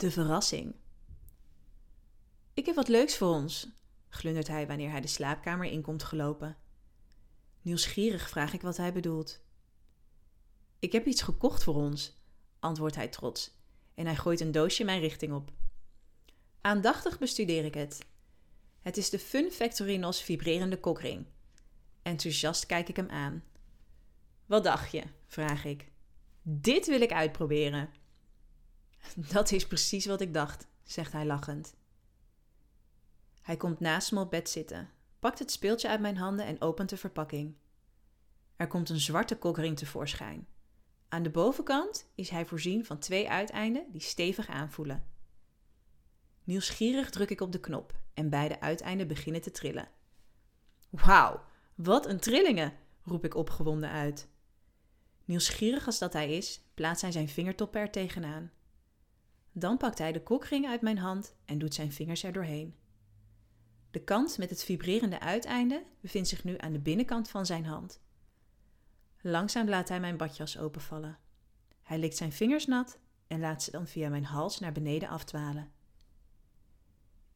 De verrassing. Ik heb wat leuks voor ons, glundert hij wanneer hij de slaapkamer in komt gelopen. Nieuwsgierig vraag ik wat hij bedoelt. Ik heb iets gekocht voor ons, antwoordt hij trots en hij gooit een doosje mijn richting op. Aandachtig bestudeer ik het. Het is de Fun Factorinos vibrerende kokring. Enthousiast kijk ik hem aan. Wat dacht je? vraag ik. Dit wil ik uitproberen. Dat is precies wat ik dacht, zegt hij lachend. Hij komt naast me op bed zitten, pakt het speeltje uit mijn handen en opent de verpakking. Er komt een zwarte kokring tevoorschijn. Aan de bovenkant is hij voorzien van twee uiteinden die stevig aanvoelen. Nieuwsgierig druk ik op de knop en beide uiteinden beginnen te trillen. Wauw, wat een trillingen! roep ik opgewonden uit. Nieuwsgierig als dat hij is, plaatst hij zijn vingertoppen er tegenaan. Dan pakt hij de kokring uit mijn hand en doet zijn vingers er doorheen. De kant met het vibrerende uiteinde bevindt zich nu aan de binnenkant van zijn hand. Langzaam laat hij mijn badjas openvallen. Hij likt zijn vingers nat en laat ze dan via mijn hals naar beneden afdwalen.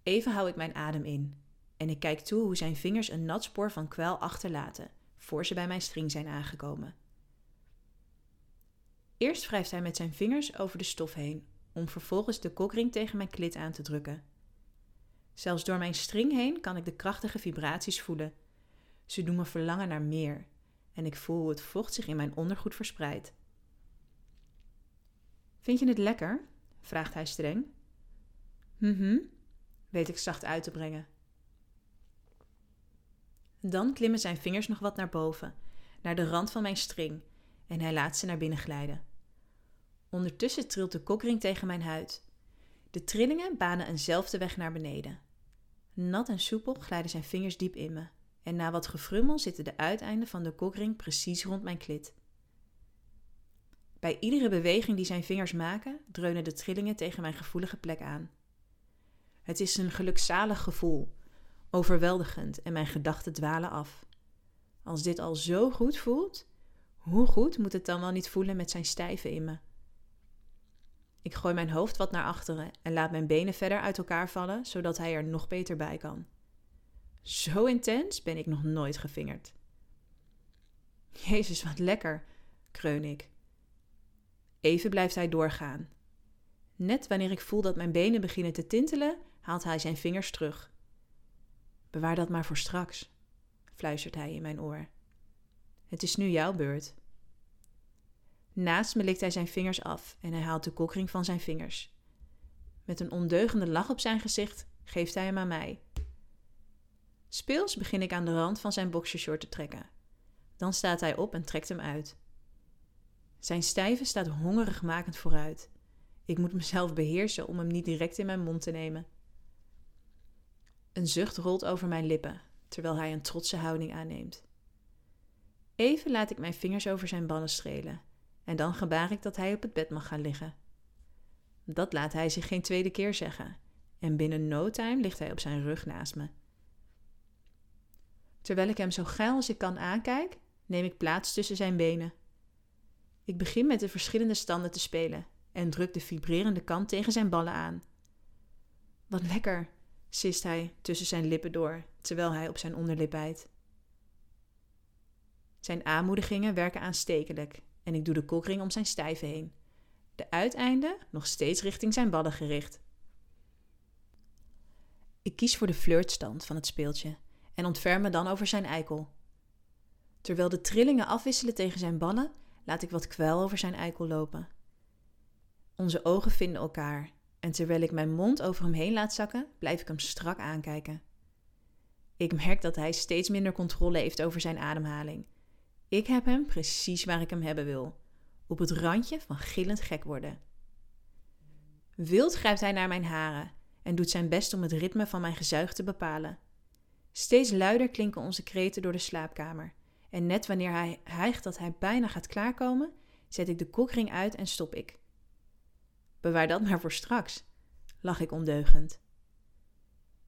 Even hou ik mijn adem in en ik kijk toe hoe zijn vingers een nat spoor van kwel achterlaten voor ze bij mijn string zijn aangekomen. Eerst wrijft hij met zijn vingers over de stof heen, om vervolgens de kokring tegen mijn klit aan te drukken. Zelfs door mijn string heen kan ik de krachtige vibraties voelen. Ze doen me verlangen naar meer en ik voel hoe het vocht zich in mijn ondergoed verspreidt. Vind je het lekker? vraagt hij streng. Mhm, weet ik zacht uit te brengen. Dan klimmen zijn vingers nog wat naar boven, naar de rand van mijn string, en hij laat ze naar binnen glijden. Ondertussen trilt de kokring tegen mijn huid. De trillingen banen eenzelfde weg naar beneden. Nat en soepel glijden zijn vingers diep in me, en na wat gefrummel zitten de uiteinden van de kokring precies rond mijn klit. Bij iedere beweging die zijn vingers maken, dreunen de trillingen tegen mijn gevoelige plek aan. Het is een gelukzalig gevoel, overweldigend en mijn gedachten dwalen af. Als dit al zo goed voelt, hoe goed moet het dan wel niet voelen met zijn stijve in me? Ik gooi mijn hoofd wat naar achteren en laat mijn benen verder uit elkaar vallen, zodat hij er nog beter bij kan. Zo intens ben ik nog nooit gevingerd. Jezus, wat lekker, kreun ik. Even blijft hij doorgaan. Net wanneer ik voel dat mijn benen beginnen te tintelen, haalt hij zijn vingers terug. Bewaar dat maar voor straks, fluistert hij in mijn oor. Het is nu jouw beurt. Naast me likt hij zijn vingers af en hij haalt de kokring van zijn vingers. Met een ondeugende lach op zijn gezicht geeft hij hem aan mij. Speels begin ik aan de rand van zijn boxershort te trekken. Dan staat hij op en trekt hem uit. Zijn stijve staat hongerigmakend vooruit. Ik moet mezelf beheersen om hem niet direct in mijn mond te nemen. Een zucht rolt over mijn lippen, terwijl hij een trotse houding aanneemt. Even laat ik mijn vingers over zijn ballen strelen en dan gebaar ik dat hij op het bed mag gaan liggen. Dat laat hij zich geen tweede keer zeggen en binnen no time ligt hij op zijn rug naast me. Terwijl ik hem zo geil als ik kan aankijk, neem ik plaats tussen zijn benen. Ik begin met de verschillende standen te spelen en druk de vibrerende kant tegen zijn ballen aan. Wat lekker, sist hij tussen zijn lippen door, terwijl hij op zijn onderlip bijt. Zijn aanmoedigingen werken aanstekelijk en ik doe de kokring om zijn stijve heen. De uiteinden nog steeds richting zijn ballen gericht. Ik kies voor de flirtstand van het speeltje en ontferm me dan over zijn eikel. Terwijl de trillingen afwisselen tegen zijn ballen, laat ik wat kwel over zijn eikel lopen. Onze ogen vinden elkaar en terwijl ik mijn mond over hem heen laat zakken, blijf ik hem strak aankijken. Ik merk dat hij steeds minder controle heeft over zijn ademhaling. Ik heb hem precies waar ik hem hebben wil, op het randje van gillend gek worden. Wild grijpt hij naar mijn haren en doet zijn best om het ritme van mijn gezuig te bepalen. Steeds luider klinken onze kreten door de slaapkamer. En net wanneer hij hijgt dat hij bijna gaat klaarkomen, zet ik de kokring uit en stop ik. Bewaar dat maar voor straks, lach ik ondeugend.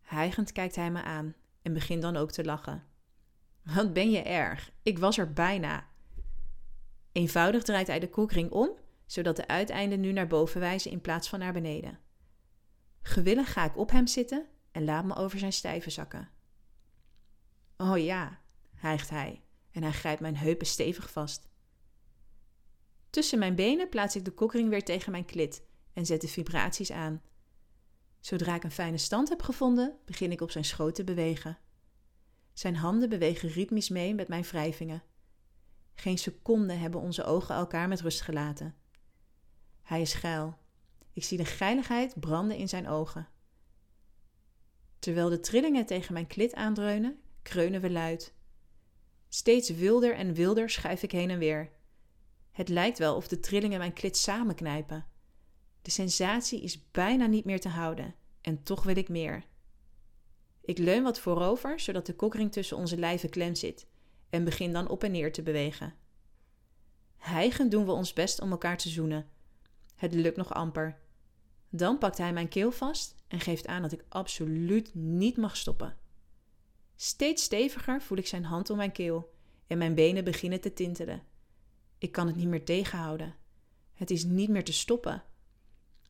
Hijgend kijkt hij me aan en begint dan ook te lachen. Wat ben je erg? Ik was er bijna. Eenvoudig draait hij de kokring om, zodat de uiteinden nu naar boven wijzen in plaats van naar beneden. Gewillig ga ik op hem zitten en laat me over zijn stijve zakken. Oh ja, hijgt hij en hij grijpt mijn heupen stevig vast. Tussen mijn benen plaats ik de kokring weer tegen mijn klit en zet de vibraties aan. Zodra ik een fijne stand heb gevonden, begin ik op zijn schoot te bewegen. Zijn handen bewegen ritmisch mee met mijn wrijvingen. Geen seconde hebben onze ogen elkaar met rust gelaten. Hij is geil. Ik zie de geiligheid branden in zijn ogen. Terwijl de trillingen tegen mijn klit aandreunen, kreunen we luid. Steeds wilder en wilder schuif ik heen en weer. Het lijkt wel of de trillingen mijn klit samenknijpen. De sensatie is bijna niet meer te houden en toch wil ik meer. Ik leun wat voorover, zodat de kokring tussen onze lijven klem zit en begin dan op en neer te bewegen. Hijgend doen we ons best om elkaar te zoenen. Het lukt nog amper. Dan pakt hij mijn keel vast en geeft aan dat ik absoluut niet mag stoppen. Steeds steviger voel ik zijn hand om mijn keel en mijn benen beginnen te tintelen. Ik kan het niet meer tegenhouden. Het is niet meer te stoppen.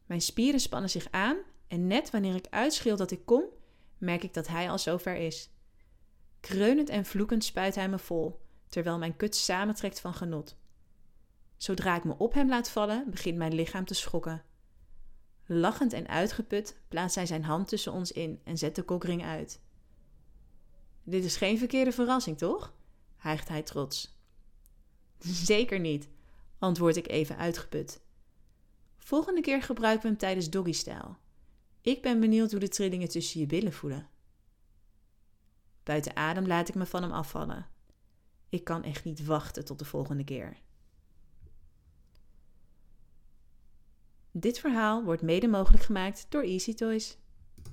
Mijn spieren spannen zich aan en net wanneer ik uitschreeuw dat ik kom, merk ik dat hij al zover is. Kreunend en vloekend spuit hij me vol, terwijl mijn kut samentrekt van genot. Zodra ik me op hem laat vallen, begint mijn lichaam te schokken. Lachend en uitgeput plaatst hij zijn hand tussen ons in en zet de kokring uit. Dit is geen verkeerde verrassing, toch? hijgt hij trots. Zeker niet, antwoord ik even uitgeput. Volgende keer gebruiken we hem tijdens doggystyle. Ik ben benieuwd hoe de trillingen tussen je billen voelen. Buiten adem laat ik me van hem afvallen. Ik kan echt niet wachten tot de volgende keer. Dit verhaal wordt mede mogelijk gemaakt door Easy Toys.